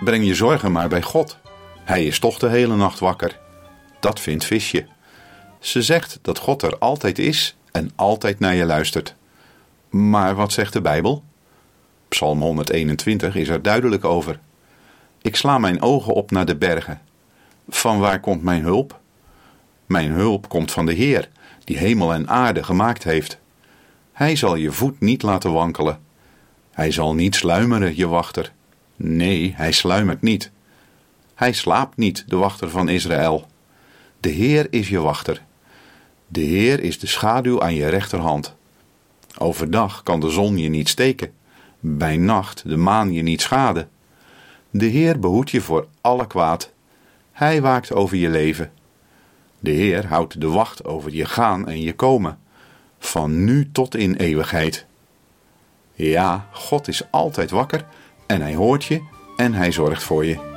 Breng je zorgen maar bij God. Hij is toch de hele nacht wakker. Dat vindt Visje. Ze zegt dat God er altijd is en altijd naar je luistert. Maar wat zegt de Bijbel? Psalm 121 is er duidelijk over. Ik sla mijn ogen op naar de bergen. Van waar komt mijn hulp? Mijn hulp komt van de Heer, die hemel en aarde gemaakt heeft. Hij zal je voet niet laten wankelen. Hij zal niet sluimeren, je wachter. Nee, hij sluimert niet. Hij slaapt niet, de wachter van Israël. De Heer is je wachter. De Heer is de schaduw aan je rechterhand. Overdag kan de zon je niet steken, bij nacht de maan je niet schaden. De Heer behoedt je voor alle kwaad. Hij waakt over je leven. De Heer houdt de wacht over je gaan en je komen, van nu tot in eeuwigheid. Ja, God is altijd wakker en hij hoort je en hij zorgt voor je.